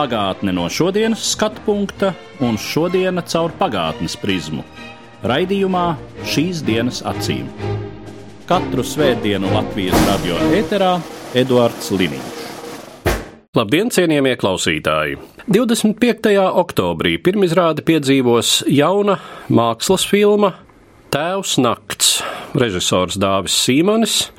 Pagātne no šodienas skatu punkta un šodienas caur pagātnes prizmu. Raidījumā šīs dienas acīm. Katru svētdienu Latvijas radio eterā Eduards Liniņš. Labdien, cienījamie klausītāji! 25. oktobrī pirmizrādi piedzīvos jauna mākslas filma Tēvs Nakts, režisors Dāvis Sīmanis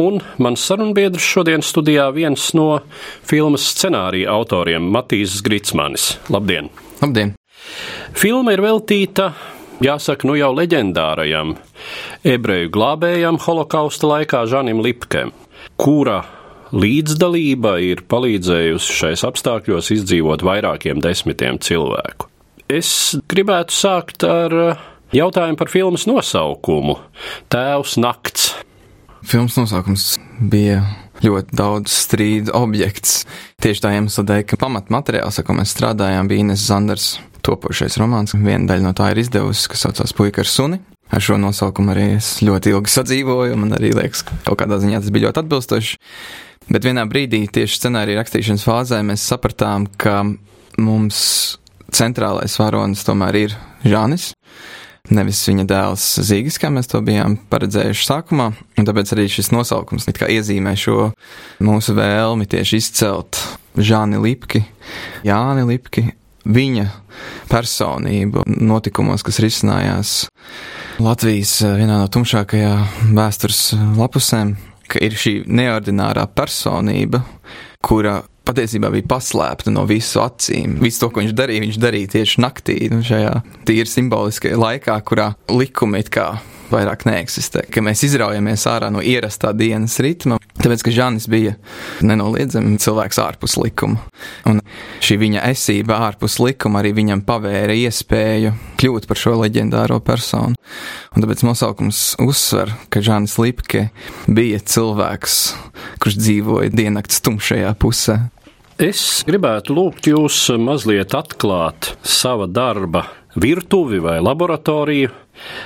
un mans sarunbiedrs šodien studijā viens no filmas scenārija autoriem Matīs Gritsmanis. Labdien! Labdien! Filma ir veltīta, jāsaka, nu jau leģendārajam ebreju glābējam holokausta laikā Žanim Lipkem, kura līdzdalība ir palīdzējusi šais apstākļos izdzīvot vairākiem desmitiem cilvēku. Es gribētu sākt ar jautājumu par filmas nosaukumu - Tēvs Nakts. Filmas nosaukums bija ļoti daudz strīdu objekts. Tieši tā iemesla dēļ, ka pamatmateriāls, ar ko mēs strādājām, bija Ines Zanders topošais romāns. Viena daļa no tā ir izdevusi, kas saucās Puika ar suni. Ar šo nosaukumu arī es ļoti ilgi sadzīvoju, man arī liekas, ka kaut kādā ziņā tas bija ļoti atbilstoši. Bet vienā brīdī, tieši scenārija rakstīšanas fāzē, mēs sapratām, ka mums centrālais varonis tomēr ir Žānis. Nevis viņa dēls Zīgis, kā mēs to bijām paredzējuši sākumā, tāpēc arī šis nosaukums iezīmē šo mūsu vēlmi tieši izcelt Žāni Lipki, Jāni Lipki, viņa personību notikumos, kas risinājās Latvijas vienā no tumšākajā vēstures lapusēm, ka ir šī neordinārā personība, kura patiesībā bija paslēpta no visu acīm. Visu to, ko viņš darīja, viņš darīja tieši naktī, nu, šajā tīri simboliskajā laikā, kurā likumi it kā vairāk neeksistē, ka mēs izraujamies ārā no ierastā dienas ritma, tāpēc, ka Žanis bija nenoliedzami cilvēks ārpus likuma. Un šī viņa esība ārpus likuma arī viņam pavēra iespēju kļūt par šo leģendāro personu. Un tāpēc nosaukums uzsver, ka Žanis Lipke bija cilvēks, kurš dzīvoja diennakts tumšajā pusē. Es gribētu lūgt jūs mazliet atklāt sava darba virtuvi vai laboratoriju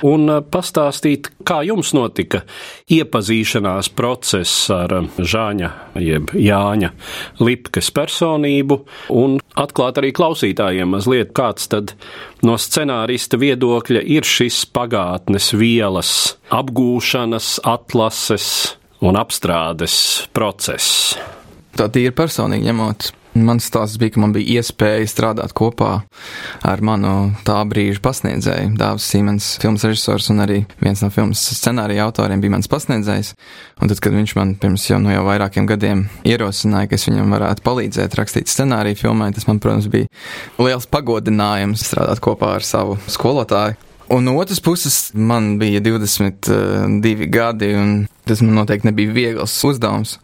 un pastāstīt, kā jums notika iepazīšanās process ar Žāņa jeb Jāņa Lipkes personību un atklāt arī klausītājiem mazliet, kāds tad no scenārista viedokļa ir šis pagātnes vielas apgūšanas, atlases un apstrādes process. Tā tīri personīgi ņemot, Mans stāsts bija, ka man bija iespēja strādāt kopā ar manu tā brīža pasniedzēju, Dāvis Simons, filmas režisors un arī viens no filmas scenārija autoriem bija mans pasniedzējs. Un tad, kad viņš man pirms jau, no jau vairākiem gadiem ierosināja, ka es viņam varētu palīdzēt rakstīt scenāriju filmai, tas man, protams, bija liels pagodinājums strādāt kopā ar savu skolotāju. Un no otras puses, man bija 22 gadi, un tas man noteikti nebija viegls uzdevums.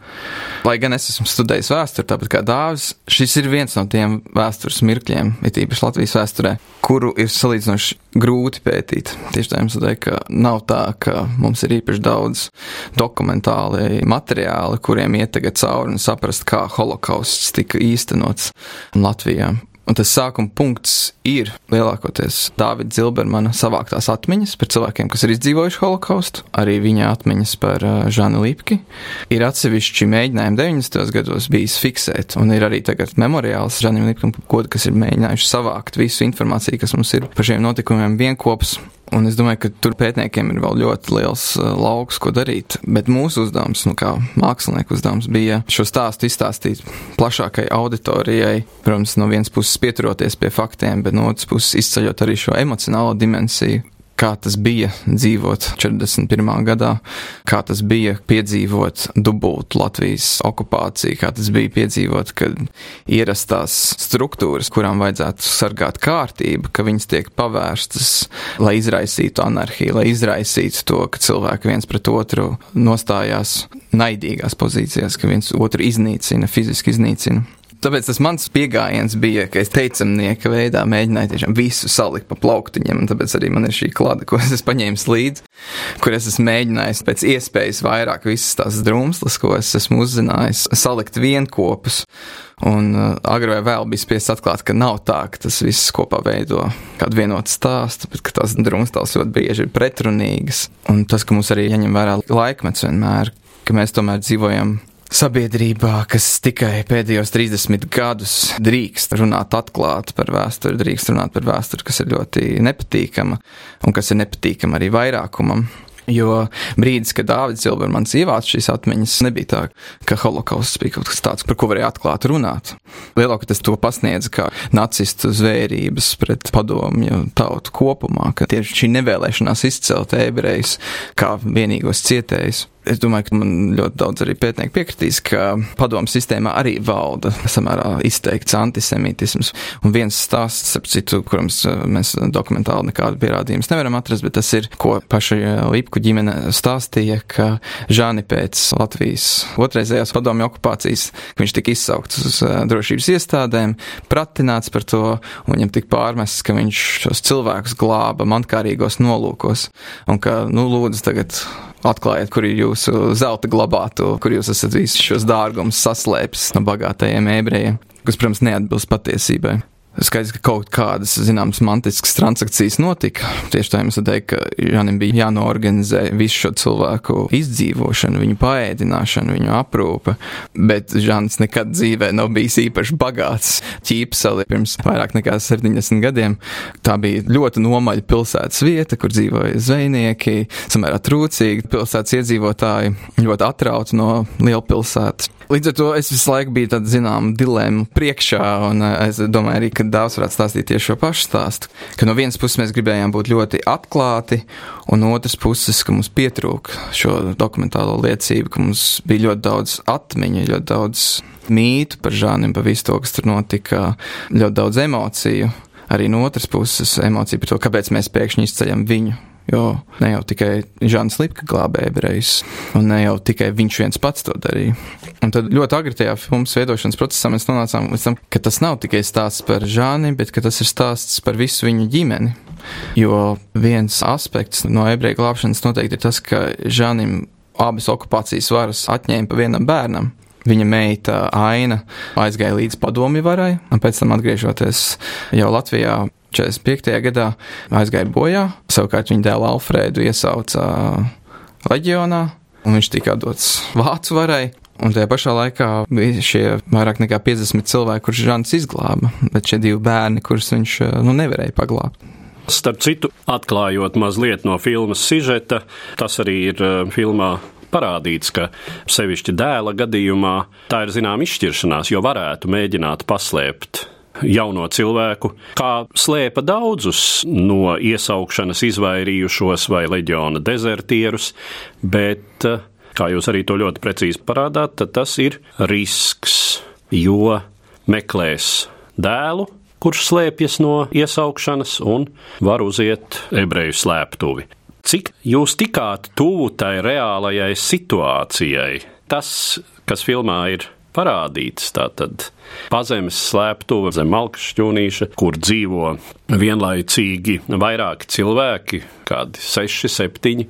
Lai gan es esmu studējis vēsturi, tāpat kā Dāvis, šis ir viens no tiem vēstures mirkļiem, it īpaši Latvijas vēsturē, kuru ir salīdzinoši grūti pētīt. Tieši tā jums teikt, ka nav tā, ka mums ir īpaši daudz dokumentāli materiāli, kuriem iet tagad cauri un saprast, kā holokausts tika īstenots Latvijā. Un tas sākuma punkts ir lielākoties Dāvida Zilbermana savāktās atmiņas par cilvēkiem, kas ir izdzīvojuši holokaustu, arī viņa atmiņas par uh, Žānu Lipki. Ir atsevišķi mēģinājumi 90. gados bijis fiksēt, un ir arī tagad memoriāls Žānim Lipkam, kas ir mēģinājuši savākt visu informāciju, kas mums ir par šiem notikumiem vienkops. Un es domāju, ka tur pētniekiem ir vēl ļoti liels uh, lauks, ko darīt. Bet mūsu uzdevums, nu, kā mākslinieku uzdevums, bija šo stāstu izstāstīt plašākai auditorijai. Protams, no vienas puses pieturoties pie faktiem, bet no otras puses izceļot arī šo emocionālo dimensiju, kā tas bija dzīvot 41. gadā, kā tas bija piedzīvot dubultu Latvijas okupāciju, kā tas bija piedzīvot, kad ierastās struktūras, kurām vajadzētu sargāt kārtību, ka viņas tiek pavērstas, lai izraisītu anarhiju, lai izraisītu to, ka cilvēki viens pret otru nostājās naidīgās pozīcijās, ka viens otru iznīcina, fiziski iznīcina. Tāpēc tas mans pieejams bija, ka es teicamnieka veidā mēģināju tiešām visu salikt pa plauktiņiem, tāpēc arī man ir šī klāta, ko es paņēmis līdzi, kur es esmu mēģinājis pēc iespējas vairāk visas tās drumslas, ko es esmu uzzinājis, salikt vienkopus. Un uh, agrāk vai vēl bija spiests atklāt, ka nav tā, ka tas viss kopā veido kādu vienotu stāstu, bet tās drumstās ļoti bieži ir pretrunīgas. Un tas, ka mums arī jāņem vērā laikmets vienmēr, ka mēs tomēr dzīvojam sabiedrībā, kas tikai pēdējos 30 gadus drīkst runāt atklāti par vēsturi, drīkst runāt par vēsturi, kas ir ļoti nepatīkama un kas ir nepatīkama arī vairākumam. Jo brīdis, kad Dārvids Zilbermans ievāca šīs atmiņas, nebija tā, ka holokausts bija kaut kas tāds, par ko varēja atklāti runāt. Lielākoties to pasniedz kā nacistu zvērības pret padomju tautu kopumā, ka tieši šī nevēlēšanās izcelt ebrejus kā vienīgos cietējus. Es domāju, ka man ļoti daudz arī pētnieki piekritīs, ka padomu sistēmā arī valda samērā izteikts antisemītisms. Un viens stāsts, ap citu, kurams eh, mēs dokumentāli nekādu pierādījumus nevaram atrast, bet tas ir, ko paša Lipku ģimene stāstīja, ka Žāni pēc Latvijas otrreizējās padomju okupācijas, ka viņš tika izsaukts uz eh, drošības iestādēm, pratināts par to, un viņam tika pārmests, ka viņš šos cilvēkus glāba mankārīgos nolūkos, un ka, nu, lūdzu, tagad atklājiet, kur ir jūsu zelta glabātu, kur jūs esat visus šos dārgumus saslēpis no bagātajiem ebrejiem, kas, protams, neatbilst patiesībai. Skaidrs, ka kaut kādas, zināmas, mantiskas transakcijas notika. Tieši tā jums teikt, ka Jānim bija jānoorganizē visu šo cilvēku izdzīvošanu, viņu paēdināšanu, viņu aprūpe, bet Žants nekad dzīvē nav bijis īpaši bagāts. Ķīpseli pirms vairāk nekā 70 gadiem. Tā bija ļoti nomaļa pilsētas vieta, kur dzīvoja zvejnieki, samērā trūcīgi pilsētas iedzīvotāji, ļoti atrauti no lielpilsētas. Līdz ar to es visu laiku biju tāda, zinām, dilemma priekšā, un es domāju arī, ka Dāvs varētu stāstīt tieši šo pašu stāstu. Ka no vienas puses mēs gribējām būt ļoti atklāti, un no otras puses, ka mums pietrūka šo dokumentālo liecību, ka mums bija ļoti daudz atmiņu, ļoti daudz mītu par žāniem, par visu to, kas tur notika, ļoti daudz emociju. Arī no otras puses emociju par to, kāpēc mēs pēkšņi izceļam viņu Jo ne jau tikai Žants Lipka glābēja ebrejus, un ne jau tikai viņš viens pats to darīja. Un tad ļoti agri tajā filmas veidošanas procesā mēs nonācām līdz tam, ka tas nav tikai stāsts par Žāni, bet tas ir stāsts par visu viņu ģimeni. Jo viens aspekts no ebreju glābšanas noteikti ir tas, ka Žānim abas okupācijas varas atņēma pa vienam bērnam. Viņa meita Aina aizgāja līdz padomju varai, un pēc tam atgriežoties jau Latvijā, 45. gadā aizgāja bojā. Savukārt viņa dēlu Alfrēdu iesauca leģionā, un viņš tika dots vācu varai. Un tajā pašā laikā bija šie vairāk nekā 50 cilvēki, kurus Žants izglāba, bet šie divi bērni, kurus viņš nu, nevarēja paglābt. Starp citu, atklājot mazliet no filmas sižeta, tas arī ir filmā parādīts, ka sevišķi dēla gadījumā tā ir zinām izšķiršanās, jo varētu mēģināt paslēpt jauno cilvēku, kā slēpa daudzus no iesaukšanas izvairījušos vai leģiona dezertierus, bet, kā jūs arī to ļoti precīzi parādāt, tad tas ir risks, jo meklēs dēlu, kurš slēpjas no iesaukšanas un var uziet ebreju slēptuvi. Cik jūs tikāt tuvu tai reālajai situācijai? Tas, kas filmā ir parādīts. Tātad pazemes slēptuve zem malkas šķūnīša, kur dzīvo vienlaicīgi vairāki cilvēki, kādi seši, septiņi,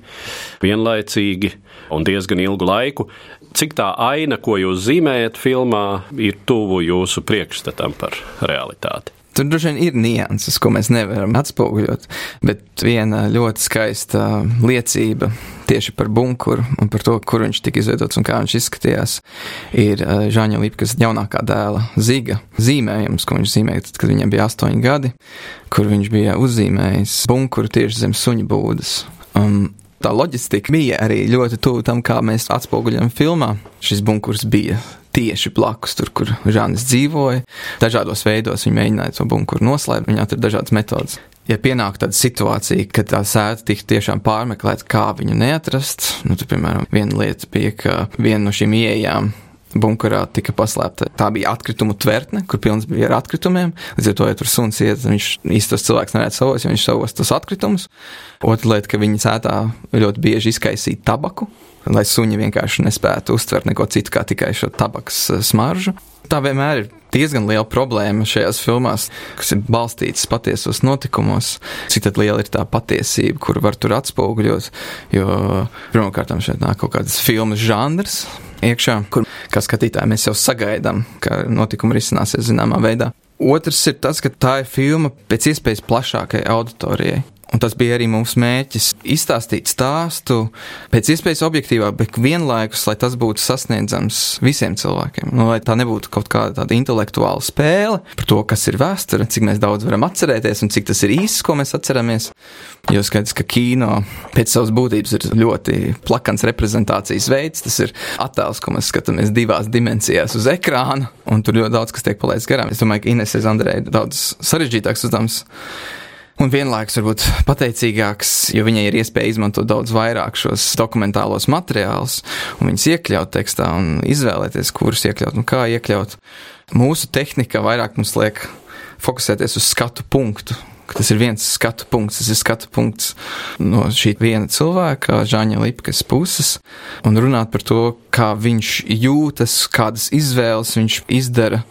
vienlaicīgi un diezgan ilgu laiku. Cik tā aina, ko jūs zīmējat filmā, ir tuvu jūsu priekšstatam par realitāti? Tur droši vien ir nianses, ko mēs nevaram atspoguļot, bet viena ļoti skaista liecība tieši par bunkuru un par to, kur viņš tika izveidots un kā viņš izskatījās, ir uh, Žāņa Lipkas jaunākā dēla Ziga zīmējums, ko viņš zīmēja, tad, kad viņam bija astoņi gadi, kur viņš bija uzzīmējis bunkuru tieši zem suņa būdas. Um, tā loģistika bija arī ļoti tuvu tam, kā mēs atspoguļam filmā. Šis bunkurs bija tieši blakus tur, kur Žānis dzīvoja. Dažādos veidos viņi mēģināja to bunkuru noslēpt, viņi atrada dažādas metodas. Ja pienāk tāda situācija, ka tā sēta tika tiešām pārmeklēta, kā viņu neatrast, nu, tad, piemēram, viena lieta bija, ka viena no šīm ieejām bunkurā tika paslēpta. Tā bija atkritumu tvertne, kur pilns bija ar atkritumiem. Līdz ar to, ja tur suns iet, viņš īstos cilvēks neredz savos, jo viņš savos tos atkritumus. Otra lieta, ka viņi sētā ļoti bieži izkaisīja tabaku, lai suņi vienkārši nespētu uztvert neko citu kā tikai šo tabakas eh, smaržu. Tā vienmēr ir diezgan liela problēma šajās filmās, kas ir balstītas patiesos notikumos. Cik liela ir tā patiesība, kuru var tur atspoguļot? Jo pirmkārt, šeit nāk kaut kāds filmas žanrs iekšā, kur kā skatītāji mēs jau sagaidām, ka notikumi risināsies zināmā veidā. Otrs ir tas, ka tā ir filma pēc iespējas plašākai auditorijai. Un tas bija arī mūsu mērķis - izstāstīt stāstu pēc iespējas objektīvāk, bet vienlaikus, lai tas būtu sasniedzams visiem cilvēkiem. Nu, lai tā nebūtu kaut kāda tāda intelektuāla spēle par to, kas ir vēsture, cik daudz varam atcerēties un cik tas ir īsts, ko mēs atceramies. Jo skaidrs, ka kino pēc savas būtības ir ļoti plakans reprezentācijas veids. Tas ir attēls, ko mēs skatāmies divās dimensijās uz ekrāna, un tur ļoti daudz kas tiek palaists garām. Es domāju, ka Zandrei ir daudz sarežģītāks uzdevums un vienlaikus varbūt pateicīgāks, jo viņai ir iespēja izmantot daudz vairāk šos dokumentālos materiālus un viņus iekļaut tekstā un izvēlēties, kurus iekļaut un kā iekļaut. Mūsu tehnika vairāk mums liek fokusēties uz skatu punktu, tas ir viens skatu punkts, tas ir skatu punkts no šī viena cilvēka, Žāņa Lipkas puses, un runāt par to, kā viņš jūtas, kādas izvēles viņš izdara,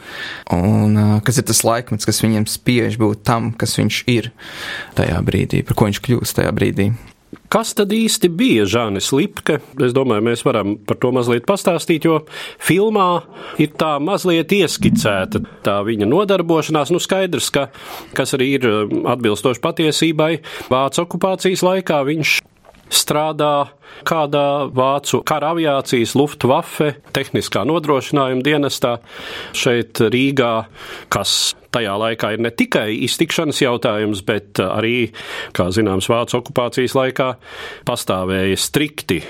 un kas ir tas laikmets, kas viņam spiež būt tam, kas viņš ir tajā brīdī, par ko viņš kļūst tajā brīdī. Kas tad īsti bija Žānis Lipke? Es domāju, mēs varam par to mazliet pastāstīt, jo filmā ir tā mazliet ieskicēta tā viņa nodarbošanās. Nu, skaidrs, ka, kas arī ir atbilstoši patiesībai, Vācu okupācijas laikā viņš strādā kādā vācu kara aviācijas Luftwaffe tehniskā nodrošinājuma dienestā šeit Rīgā, kas tajā laikā ir ne tikai iztikšanas jautājums, bet arī, kā zināms, vācu okupācijas laikā pastāvēja strikti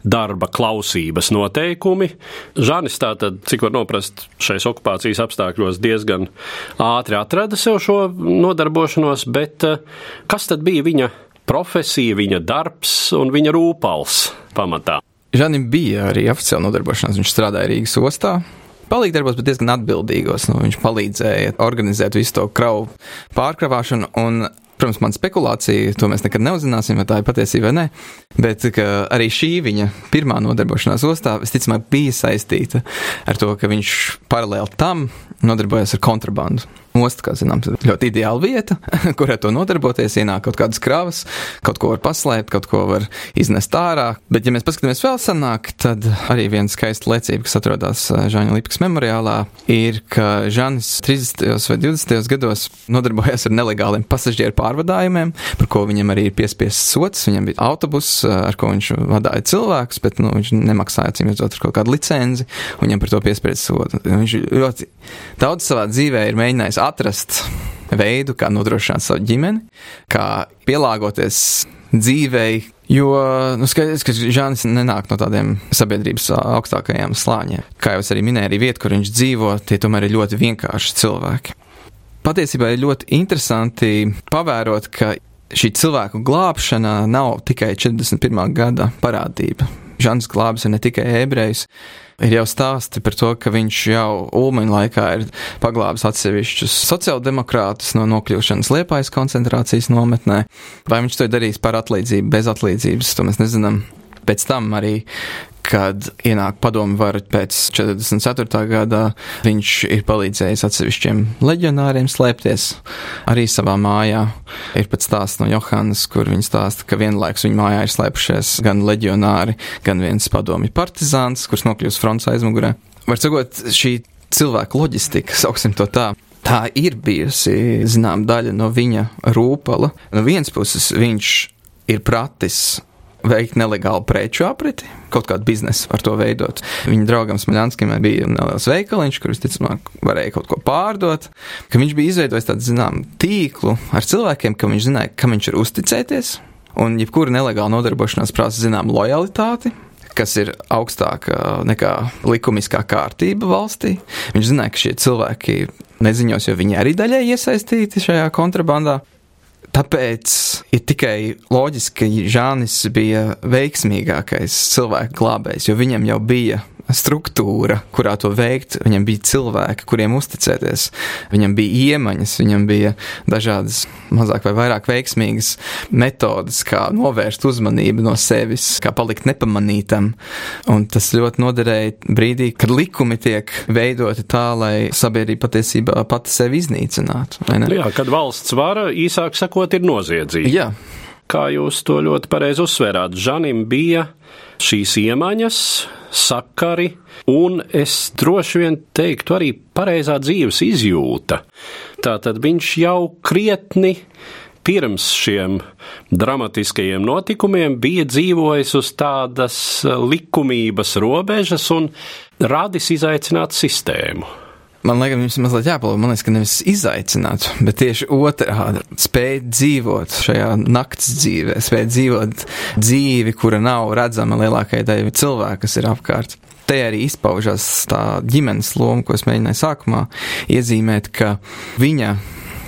darba klausības noteikumi. Žanis tātad, cik var noprast, šais okupācijas apstākļos diezgan ātri atrada sev šo nodarbošanos, bet kas tad bija viņa profesija, viņa darbs un viņa rūpals pamatā. Žanim bija arī oficiāla nodarbošanās. Viņš strādāja Rīgas ostā. Palīgdarbos, bet diezgan atbildīgos. Nu, viņš palīdzēja organizēt visu to kravu pārkravāšanu. Un, protams, man spekulācija, to mēs nekad neuzzināsim, vai tā ir patiesība vai nē. Bet arī šī viņa pirmā nodarbošanās ostā visticamāk bija saistīta ar to, ka viņš paralēli tam nodarbojas ar kontrabandu. Osta, kā zināms, ir ļoti ideāla vieta, kur ar to nodarboties. Ienāk kaut kādas kravas, kaut ko var paslēpt, kaut ko var iznest ārā. Bet, ja mēs paskatāmies vēl senāk, tad arī viena skaista liecība, kas atrodas eh, Žāņa Lipkas memoriālā, ir, ka Žānis 30. vai 20. gados nodarbojās ar nelegāliem pasažieru pārvadājumiem, par ko viņam arī ir piespiests sots. Viņam bija autobus, eh, ar ko viņš vadīja cilvēkus, bet nu, viņš nemaksāja cīm redzot ar kaut kādu licenci, un viņam par to piespiests sodu. Viņš ļoti daudz savā dzīvē ir mēģinājis atrast veidu, kā nodrošināt savu ģimeni, kā pielāgoties dzīvei. Jo nu, skaidrs, ka Žānis nenāk no tādiem sabiedrības augstākajiem slāņiem. Kā jau es arī minēju, arī vieta, kur viņš dzīvo, tie tomēr ir ļoti vienkārši cilvēki. Patiesībā ir ļoti interesanti pavērot, ka šī cilvēku glābšana nav tikai 41. gada parādība. Žants glābs ne tikai ebrejus, ir jau stāsti par to, ka viņš jau Ulmaņa laikā ir paglābis atsevišķus sociāldemokrātus no nokļūšanas Liepājas koncentrācijas nometnē. Vai viņš to ir darījis par atlīdzību, bez atlīdzības, to mēs nezinām. Pēc tam arī kad ienāk padomu varu pēc 44. gadā, viņš ir palīdzējis atsevišķiem leģionāriem slēpties arī savā mājā. Ir pat stāsts no Johannes, kur viņš stāsta, ka vienlaikus viņa mājā ir slēpušies gan leģionāri, gan viens padomi partizāns, kurš nokļūst fronts aizmugurē. Var sakot, šī cilvēka loģistika, sauksim to tā, tā ir bijusi, zinām, daļa no viņa rūpala. No vienas puses viņš ir pratis veikt nelegālu preču apriti, kaut kādu biznesu ar to veidot. Viņa draugam Smaļanskim bija neliels veikaliņš, kur visticamāk varēja kaut ko pārdot, ka viņš bija izveidojis tādu, zinām, tīklu ar cilvēkiem, ka viņš zināja, kam viņš ir uzticēties, un jebkura nelegāla nodarbošanās prasa, zinām, lojalitāti, kas ir augstāka nekā likumiskā kārtība valstī. Viņš zināja, ka šie cilvēki neziņos, jo viņi arī daļai iesaistīti šajā kontrabandā. Tāpēc ir tikai loģiski, ka Žānis bija veiksmīgākais cilvēku glābējs, jo viņam jau bija struktūra, kurā to veikt. Viņam bija cilvēki, kuriem uzticēties. Viņam bija iemaņas, viņam bija dažādas mazāk vai vairāk veiksmīgas metodes, kā novērst uzmanību no sevis, kā palikt nepamanītam. Un tas ļoti noderēja brīdī, kad likumi tiek veidoti tā, lai sabiedrība patiesībā pati sevi iznīcinātu. Jā, kad valsts vara īsāk sakot ir noziedzīga. Jā. Kā jūs to ļoti pareizi uzsvērāt, Žanim bija šīs iemaņas, sakari, un es droši vien teiktu arī pareizā dzīves izjūta. Tātad viņš jau krietni pirms šiem dramatiskajiem notikumiem bija dzīvojis uz tādas likumības robežas un radis izaicināt sistēmu. Man liekas, ir mazliet jāpalūko. Man liekas, ka nevis izaicināt, bet tieši otrādi - spēt dzīvot šajā nakts dzīvē, spēt dzīvot dzīvi, kura nav redzama lielākajai daļai cilvēku, kas ir apkārt. Te arī izpaužas tā ģimenes loma, ko es mēģināju sākumā iezīmēt, ka viņa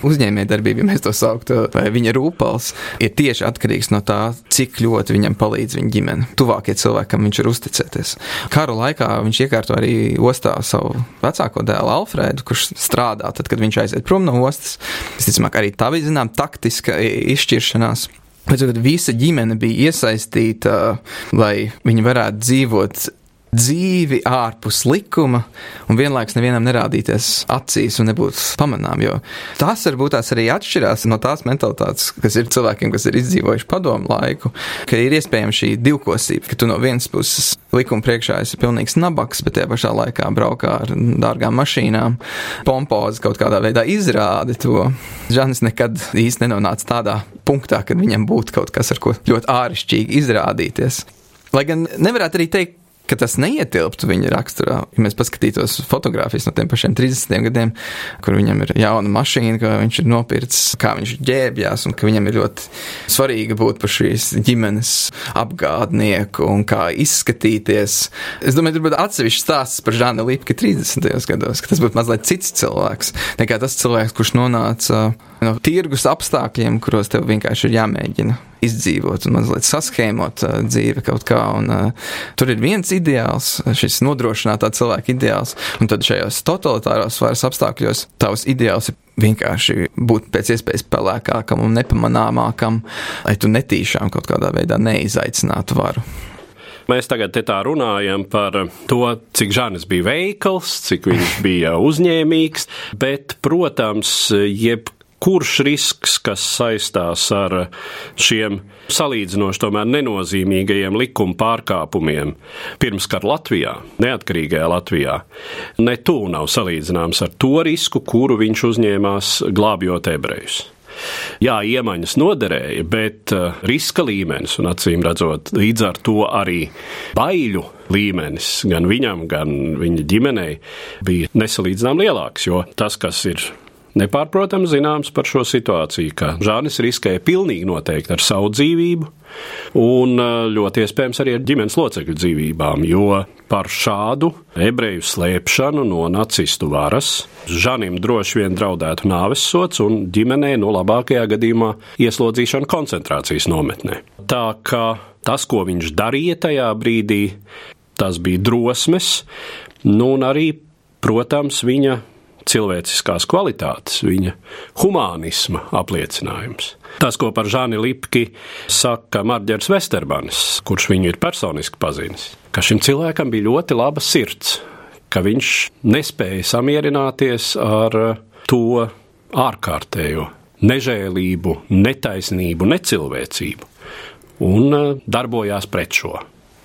uzņēmējdarbība, ja mēs to sauktu, vai viņa rūpals, ir tieši atkarīgs no tā, cik ļoti viņam palīdz viņa ģimene. Tuvākie cilvēki, kam viņš ir uzticēties. Kara laikā viņš iekārto arī ostā savu vecāko dēlu Alfrēdu, kurš strādā tad, kad viņš aiziet prom no ostas. Visticamāk, arī tā bija, zinām, taktiska izšķiršanās. Pēc tam, kad visa ģimene bija iesaistīta, lai viņi varētu dzīvot dzīvi ārpus likuma un vienlaikus nevienam nerādīties acīs un nebūt pamanām. Jo tas varbūt tās arī atšķirās no tās mentalitātes, kas ir cilvēkiem, kas ir izdzīvojuši padomu laiku, ka ir iespējama šī divkosība, ka tu no vienas puses likuma priekšā esi pilnīgs nabaks, bet tajā pašā laikā braukā ar dārgām mašīnām, pompozi kaut kādā veidā izrādi to. Žanis nekad īsti nenonāca tādā punktā, kad viņam būtu kaut kas, ar ko ļoti āršķirīgi izrādīties. Lai gan nevarētu arī teikt, ka tas neietilptu viņa raksturā. Ja mēs paskatītos fotogrāfijas no tiem pašiem 30 gadiem, kur viņam ir jauna mašīna, ko viņš ir nopircis, kā viņš ģērbjās, un ka viņam ir ļoti svarīgi būt par šīs ģimenes apgādnieku un kā izskatīties. Es domāju, tur būtu atsevišķs stāsts par Žānu Lipki 30. gados, ka tas būtu mazliet cits cilvēks nekā tas cilvēks, kurš nonāca no tirgus apstākļiem, kuros tev vienkārši ir jāmēģina izdzīvot un mazliet saskēmot uh, dzīvi kaut kā. Un, uh, tur ir viens ideāls, šis nodrošinātā cilvēka ideāls, un tad šajos totalitāros varas apstākļos tavs ideāls ir vienkārši būt pēc iespējas pelēkākam un nepamanāmākam, lai tu netīšām kaut kādā veidā neizaicinātu varu. Mēs tagad tā runājam par to, cik Žanis bija veikals, cik viņš bija uzņēmīgs, bet, protams, jeb kurš risks, kas saistās ar šiem salīdzinoši tomēr nenozīmīgajiem likuma pārkāpumiem pirmskar Latvijā, neatkarīgajā Latvijā, ne tuvu nav salīdzināms ar to risku, kuru viņš uzņēmās glābjot ebrejus. Jā, iemaņas noderēja, bet uh, riska līmenis, un acīm redzot, līdz ar to arī baiļu līmenis gan viņam, gan viņa ģimenei bija nesalīdzinām lielāks, jo tas, kas ir nepārprotams zināms par šo situāciju, ka Žānis riskēja pilnīgi noteikti ar savu dzīvību, un ļoti iespējams arī ar ģimenes locekļu dzīvībām, jo par šādu ebreju slēpšanu no nacistu varas Žanim droši vien draudētu nāves sots un ģimenē no labākajā gadījumā ieslodzīšana koncentrācijas nometnē. Tā kā tas, ko viņš darīja tajā brīdī, tas bija drosmes, nu un arī, protams, viņa cilvēciskās kvalitātes, viņa humānisma apliecinājums. Tas, ko par Žāni Lipki saka Marģers Vesterbanis, kurš viņu ir personiski pazinis, ka šim cilvēkam bija ļoti laba sirds, ka viņš nespēja samierināties ar to ārkārtējo nežēlību, netaisnību, necilvēcību un eh, darbojās pret šo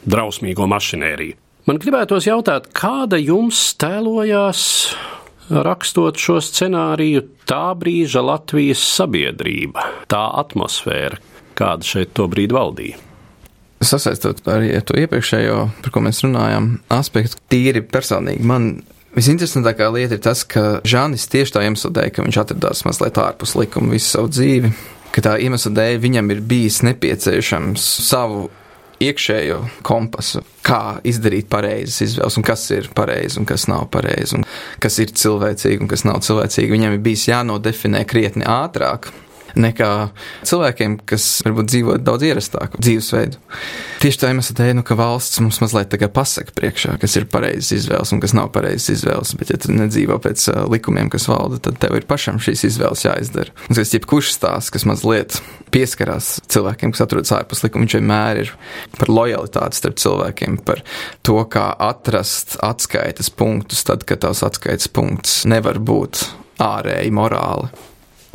drausmīgo mašinēriju. Man gribētos jautāt, kāda jums tēlojās rakstot šo scenāriju, tā brīža Latvijas sabiedrība, tā atmosfēra, kāda šeit to brīdi valdīja. Sasaistot arī ar to iepriekšējo, par ko mēs runājam, aspektu tīri personīgi. Man visinteresantākā lieta ir tas, ka Žānis tieši tā iemesla dēļ, ka viņš atradās mazliet ārpus likuma visu savu dzīvi, ka tā iemesla dēļ viņam ir bijis nepieciešams savu iekšējo kompasu, kā izdarīt pareizas izvēles, un kas ir pareizi un kas nav pareizi, un kas ir cilvēcīgi un kas nav cilvēcīgi. Viņam ir bijis jānodefinē krietni ātrāk. Nekā cilvēkiem, kas varbūt dzīvo daudz ierastāku dzīvesveidu. Tieši tā iemesla dēļ, nu, ka valsts mums mazliet tagad pasaka priekšā, kas ir pareizs izvēles un kas nav pareizs izvēles. Bet, ja tu nedzīvo pēc likumiem, kas valda, tad tev ir pašam šīs izvēles jāizdara. Un tas ir jebkurš stāsts, kas mazliet pieskarās cilvēkiem, kas atrodas ārpus likuma, viņš vienmēr ir par lojalitāti starp cilvēkiem, par to, kā atrast atskaites punktus, tad, kad tās atskaites punkts nevar būt ārēji morāli.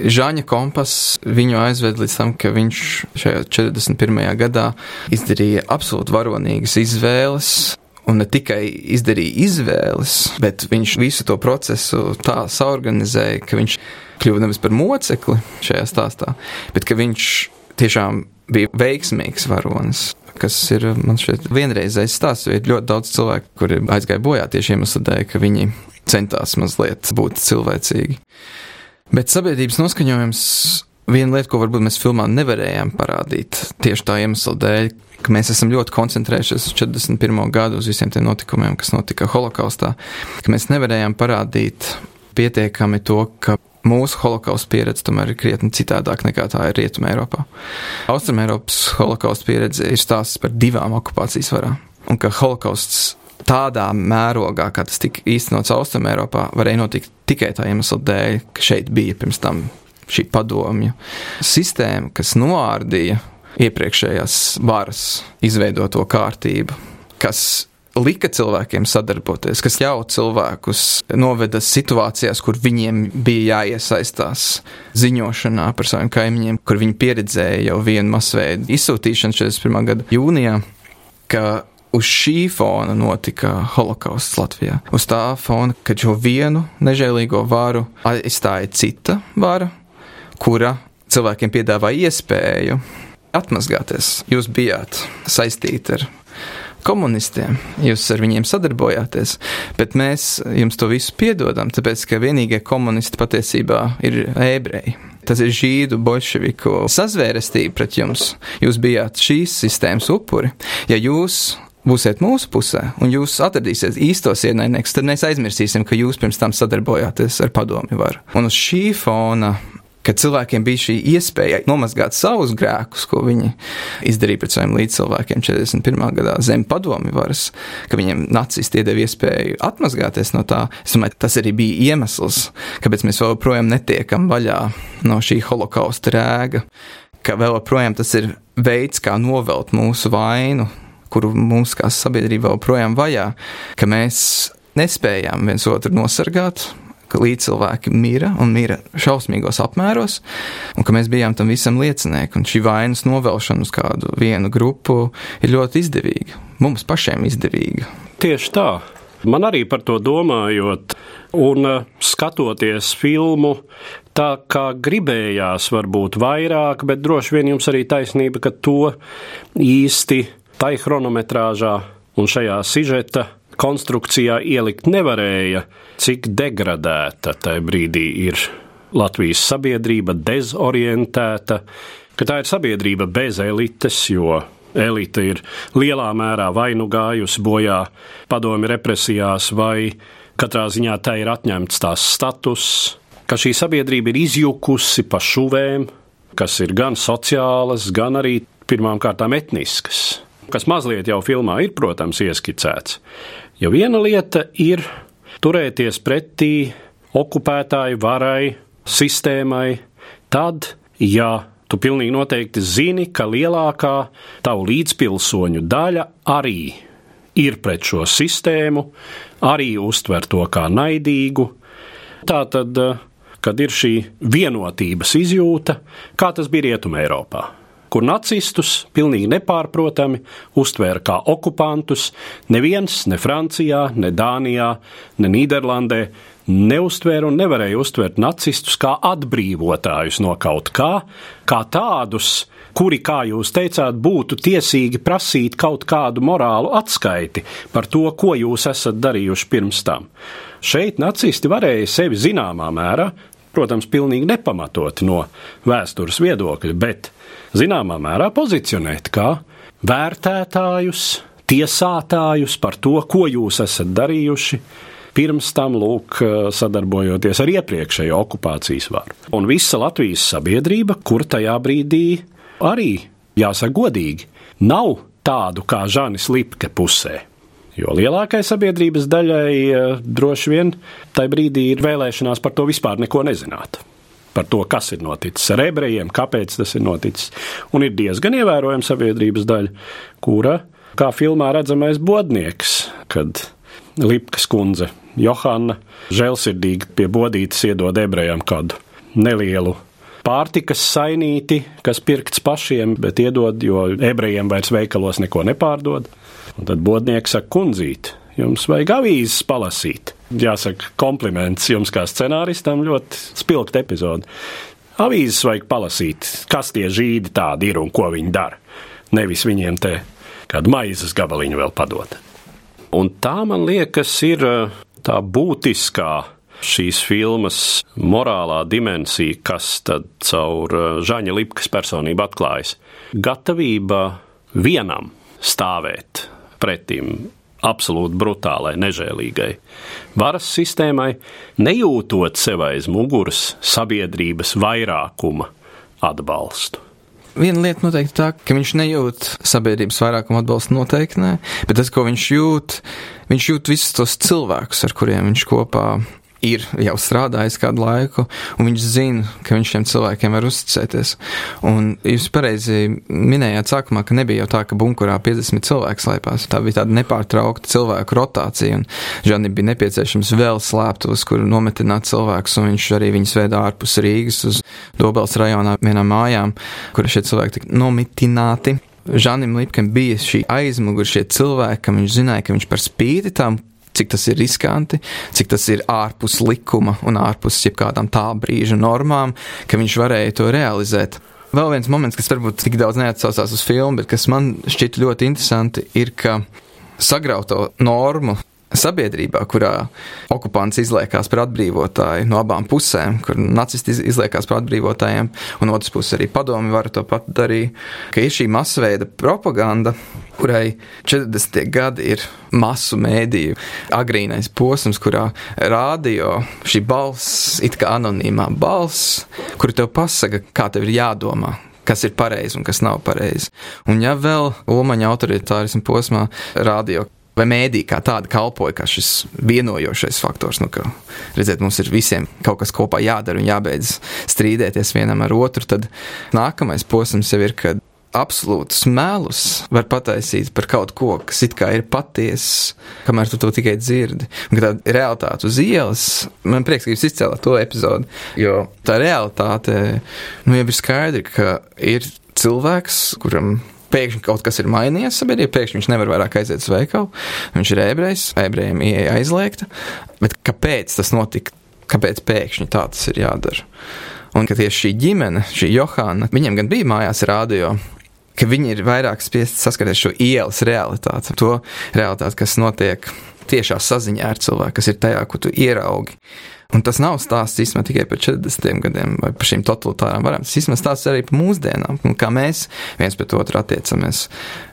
Žāņa kompass viņu aizved līdz tam, ka viņš šajā 41. gadā izdarīja absolūti varonīgas izvēles. Un ne tikai izdarīja izvēles, bet viņš visu to procesu tā saorganizēja, ka viņš kļuva nevis par mocekli šajā stāstā, bet ka viņš tiešām bija veiksmīgs varonis kas ir man šeit vienreizējs stāsts, ir ļoti daudz cilvēku, kuri aizgāja bojā tieši iemeslu dēļ, ka viņi centās mazliet būt cilvēcīgi. Bet sabiedrības noskaņojums, viena lieta, ko varbūt mēs filmā nevarējām parādīt, tieši tā iemesla dēļ, ka mēs esam ļoti koncentrējušies uz 41. gadu, uz visiem tiem notikumiem, kas notika holokaustā, ka mēs nevarējām parādīt pietiekami to, ka mūsu holokausta pieredze tomēr ir krietni citādāk nekā tā ir Rietumē Eiropā. Austrumēropas holokausta pieredze ir stāsts par divām okupācijas varām, un ka holokausts tādā mērogā, kā tas tika īstenots Austrumēropā, varēja notikt tikai tā iemesla dēļ, ka šeit bija pirms tam šī padomju sistēma, kas noārdīja iepriekšējās varas izveidoto kārtību, kas lika cilvēkiem sadarboties, kas ļauj cilvēkus noveda situācijās, kur viņiem bija jāiesaistās ziņošanā par saviem kaimiņiem, kur viņi pieredzēja jau vienu masveidu izsūtīšanu 41. gada jūnijā, ka uz šī fona notika holokausts Latvijā. Uz tā fona, kad šo vienu nežēlīgo varu aizstāja cita vara, kura cilvēkiem piedāvāja iespēju atmazgāties. Jūs bijāt saistīti ar komunistiem, jūs ar viņiem sadarbojāties, bet mēs jums to visu piedodam, tāpēc ka vienīgie komunisti patiesībā ir ebreji. Tas ir žīdu bolševiku sazvērestība pret jums. Jūs bijāt šīs sistēmas upuri. Ja jūs būsiet mūsu pusē un jūs atradīsiet īstos ienaidniekus, tad mēs aizmirsīsim, ka jūs pirms tam sadarbojāties ar padomi varu. Un uz šī fona ka cilvēkiem bija šī iespēja nomazgāt savus grēkus, ko viņi izdarīja pret saviem līdzcilvēkiem 41. gadā zem padomi varas, ka viņiem nacisti iedeva iespēju atmazgāties no tā. Es domāju, tas arī bija iemesls, kāpēc mēs joprojām netiekam vaļā no šī holokausta rēga, ka vēl joprojām tas ir veids, kā novelt mūsu vainu, kuru mums kā sabiedrība joprojām vajā, ka mēs nespējām viens otru nosargāt, ka līdzcilvēki mira un mira šausmīgos apmēros, un ka mēs bijām tam visam liecinieki. Un šī vainas novelšana uz kādu vienu grupu ir ļoti izdevīga. Mums pašiem izdevīga. Tieši tā. Man arī par to domājot, un uh, skatoties filmu, tā kā gribējās, varbūt vairāk, bet droši vien jums arī taisnība, ka to īsti tai chronometrāžā un šajā sižeta konstrukcijā ielikt nevarēja, cik degradēta tajā brīdī ir Latvijas sabiedrība, dezorientēta, ka tā ir sabiedrība bez elites, jo elite ir lielā mērā vai nu gājusi bojā padomi represijās, vai katrā ziņā tā ir atņemts tās status, ka šī sabiedrība ir izjukusi pa šuvēm, kas ir gan sociālas, gan arī pirmām kārtām etniskas kas mazliet jau filmā ir, protams, ieskicēts. Jo viena lieta ir turēties pretī okupētāju varai, sistēmai, tad, ja tu pilnīgi noteikti zini, ka lielākā tavu līdzpilsoņu daļa arī ir pret šo sistēmu, arī uztver to kā naidīgu. Tā tad, kad ir šī vienotības izjūta, kā tas bija Rietumē Eiropā kur nacistus pilnīgi nepārprotami uztvēra kā okupantus. Neviens, ne Francijā, ne Dānijā, ne Nīderlandē neuztvēra un nevarēja uztvert nacistus kā atbrīvotājus no kaut kā, kā tādus, kuri, kā jūs teicāt, būtu tiesīgi prasīt kaut kādu morālu atskaiti par to, ko jūs esat darījuši pirms tam. Šeit nacisti varēja sevi zināmā mērā, protams, pilnīgi nepamatoti no vēstures viedokļa, bet zināmā mērā pozicionēt kā vērtētājus, tiesātājus par to, ko jūs esat darījuši, pirms tam lūk, sadarbojoties ar iepriekšējo okupācijas varu. Un visa Latvijas sabiedrība, kur tajā brīdī arī, jāsaka godīgi, nav tādu kā Žanis Lipke pusē. Jo lielākai sabiedrības daļai droši vien tajā brīdī ir vēlēšanās par to vispār neko nezināt par to, kas ir noticis ar ebrejiem, kāpēc tas ir noticis. Un ir diezgan ievērojama sabiedrības daļa, kura, kā filmā redzamais bodnieks, kad Lipkas kundze Johana žēlsirdīgi pie bodītes iedod ebrejam kādu nelielu pārtikas sainīti, kas pirkts pašiem, bet iedod, jo ebrejiem vairs veikalos neko nepārdod. Un tad bodnieks saka, kundzīt, jums vajag avīzes palasīt. Jāsaka, kompliments jums kā scenāristam ļoti spilgt epizode. Avīzes vajag palasīt, kas tie žīdi tādi ir un ko viņi dara. Nevis viņiem te kādu maizes gabaliņu vēl padot. Un tā man liekas, ir tā būtiskā šīs filmas morālā dimensija, kas tad caur Žaņa Lipkas personību atklājas. Gatavība vienam stāvēt pretim absolūti brutālai, nežēlīgai varas sistēmai, nejūtot sev aiz muguras sabiedrības vairākuma atbalstu. Viena lieta noteikti tā, ka viņš nejūt sabiedrības vairākumu atbalstu noteikti nē, bet tas, ko viņš jūt, viņš jūt visus tos cilvēkus, ar kuriem viņš kopā ir jau strādājis kādu laiku, un viņš zina, ka viņš šiem cilvēkiem var uzticēties. Un jūs pareizi minējāt sākumā, ka nebija jau tā, ka bunkurā 50 cilvēku slēpās. Tā bija tāda nepārtraukta cilvēku rotācija, un Žanim bija nepieciešams vēl slēptos, kur nometināt cilvēkus, un viņš arī viņus veda ārpus Rīgas uz Dobels rajonā vienām mājām, kur šie cilvēki tika nomitināti. Žanim Lipkam bija šī aizmugure, šie cilvēki, ka viņš zināja, ka viņš par spīti tam cik tas ir riskanti, cik tas ir ārpus likuma un ārpus jebkādām tā brīža normām, ka viņš varēja to realizēt. Vēl viens moments, kas varbūt tik daudz neatsaucās uz filmu, bet kas man šķiet ļoti interesanti, ir, ka sagrauto normu sabiedrībā, kurā okupants izliekās par atbrīvotāju no abām pusēm, kur nacisti izliekās par atbrīvotājiem, un otrs puses arī padomi var to pat darīt, ka ir šī masveida propaganda, kurai 40. gadi ir masu mēdīju agrīnais posms, kurā rādio šī balss, it kā anonīmā balss, kuru tev pasaka, kā tev ir jādomā, kas ir pareizi un kas nav pareizi. Un ja vēl Ulmaņa autoritārismu posmā rādio vai mēdī kā tāda kalpoja kā šis vienojošais faktors. Nu, ka, redziet, mums ir visiem kaut kas kopā jādara un jābeidz strīdēties vienam ar otru. Tad nākamais posms jau ir, kad absolūtus melus var pataisīt par kaut ko, kas it kā ir patiesa, kamēr tu to tikai dzirdi. Un tā realitāte uz ielas, man prieks, ka jūs izcēlāt to epizodi, jo tā realitāte, nu jau ir skaidra, ka ir cilvēks, kuram pēkšņi kaut kas ir mainījies sabiedrībā, pēkšņi viņš nevar vairāk aiziet uz veikalu, viņš ir ebrejs, ebrejiem ieeja aizliegta, bet kāpēc tas notika? Kāpēc pēkšņi tā tas ir jādara? Un ka tieši šī ģimene, šī Johāna, viņiem gan bija mājās rādio, ka viņi ir vairāk spiesti saskarties šo ielas realitāti, to realitāti, kas notiek tiešā saziņā ar cilvēku, kas ir tajā, ko tu ieraugi. Un tas nav stāsts īstenībā tikai par 40 gadiem vai par šīm totalitārām varām. Tas īstenībā stāsts arī par mūsdienām, un kā mēs viens pret otru attiecamies.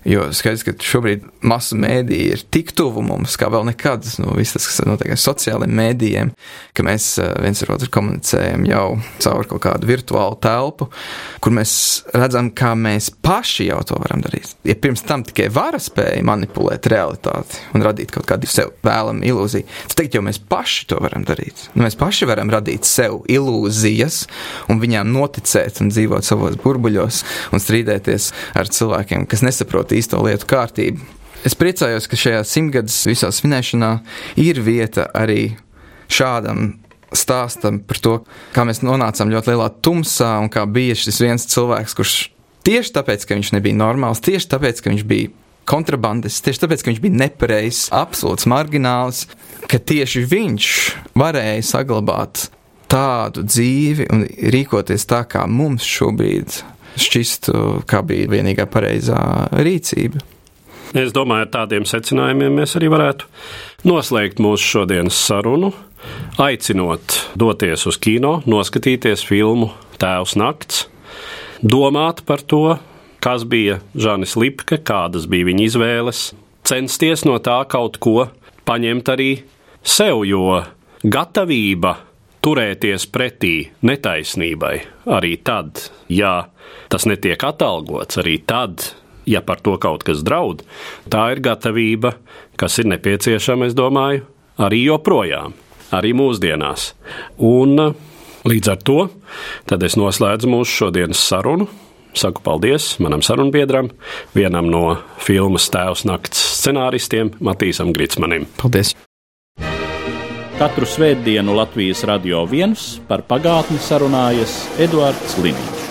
Jo skaidrs, ka šobrīd masu mēdīji ir tik tuvu mums, kā vēl nekad. Nu, viss tas, kas notiek ar sociālajiem mēdījiem, ka mēs eh, viens ar otru komunicējam jau caur kaut kādu virtuālu telpu, kur mēs redzam, kā mēs paši jau to varam darīt. Ja pirms tam tikai vara spēja manipulēt realitāti un radīt kaut kādu sev vēlamu ilūziju, tad tagad jau mēs paši to varam darīt. Nu, mēs paši varam radīt sev ilūzijas un viņām noticēt un dzīvot savos burbuļos un strīdēties ar cilvēkiem, kas nesaprot īsto lietu kārtību. Es priecājos, ka šajā simtgadus visā svinēšanā ir vieta arī šādam stāstam par to, kā mēs nonācām ļoti lielā tumsā un kā bija šis viens cilvēks, kurš tieši tāpēc, ka viņš nebija normāls, tieši tāpēc, ka viņš bija kontrabandists, tieši tāpēc, ka viņš bija nepareizs, absolūts margināls, ka tieši viņš varēja saglabāt tādu dzīvi un rīkoties tā, kā mums šobrīd šķistu, kā bija vienīgā pareizā rīcība. Es domāju, ar tādiem secinājumiem mēs arī varētu noslēgt mūsu šodienas sarunu, aicinot doties uz kino, noskatīties filmu Tēvs Nakts, domāt par to, kas bija Žanis Lipke, kādas bija viņa izvēles, censties no tā kaut ko paņemt arī sev, jo gatavība turēties pretī netaisnībai arī tad, ja tas netiek atalgots, arī tad, ja par to kaut kas draud, tā ir gatavība, kas ir nepieciešama, es domāju, arī joprojām, arī mūsdienās. Un līdz ar to es noslēdzu mūsu šodienas sarunu. Saku paldies manam sarunbiedram, vienam no filmas Tēvs nakts scenāristiem, Matīsam Gritsmanim. Paldies! Katru svētdienu Latvijas radio viens par pagātni sarunājas Eduards Liniņš.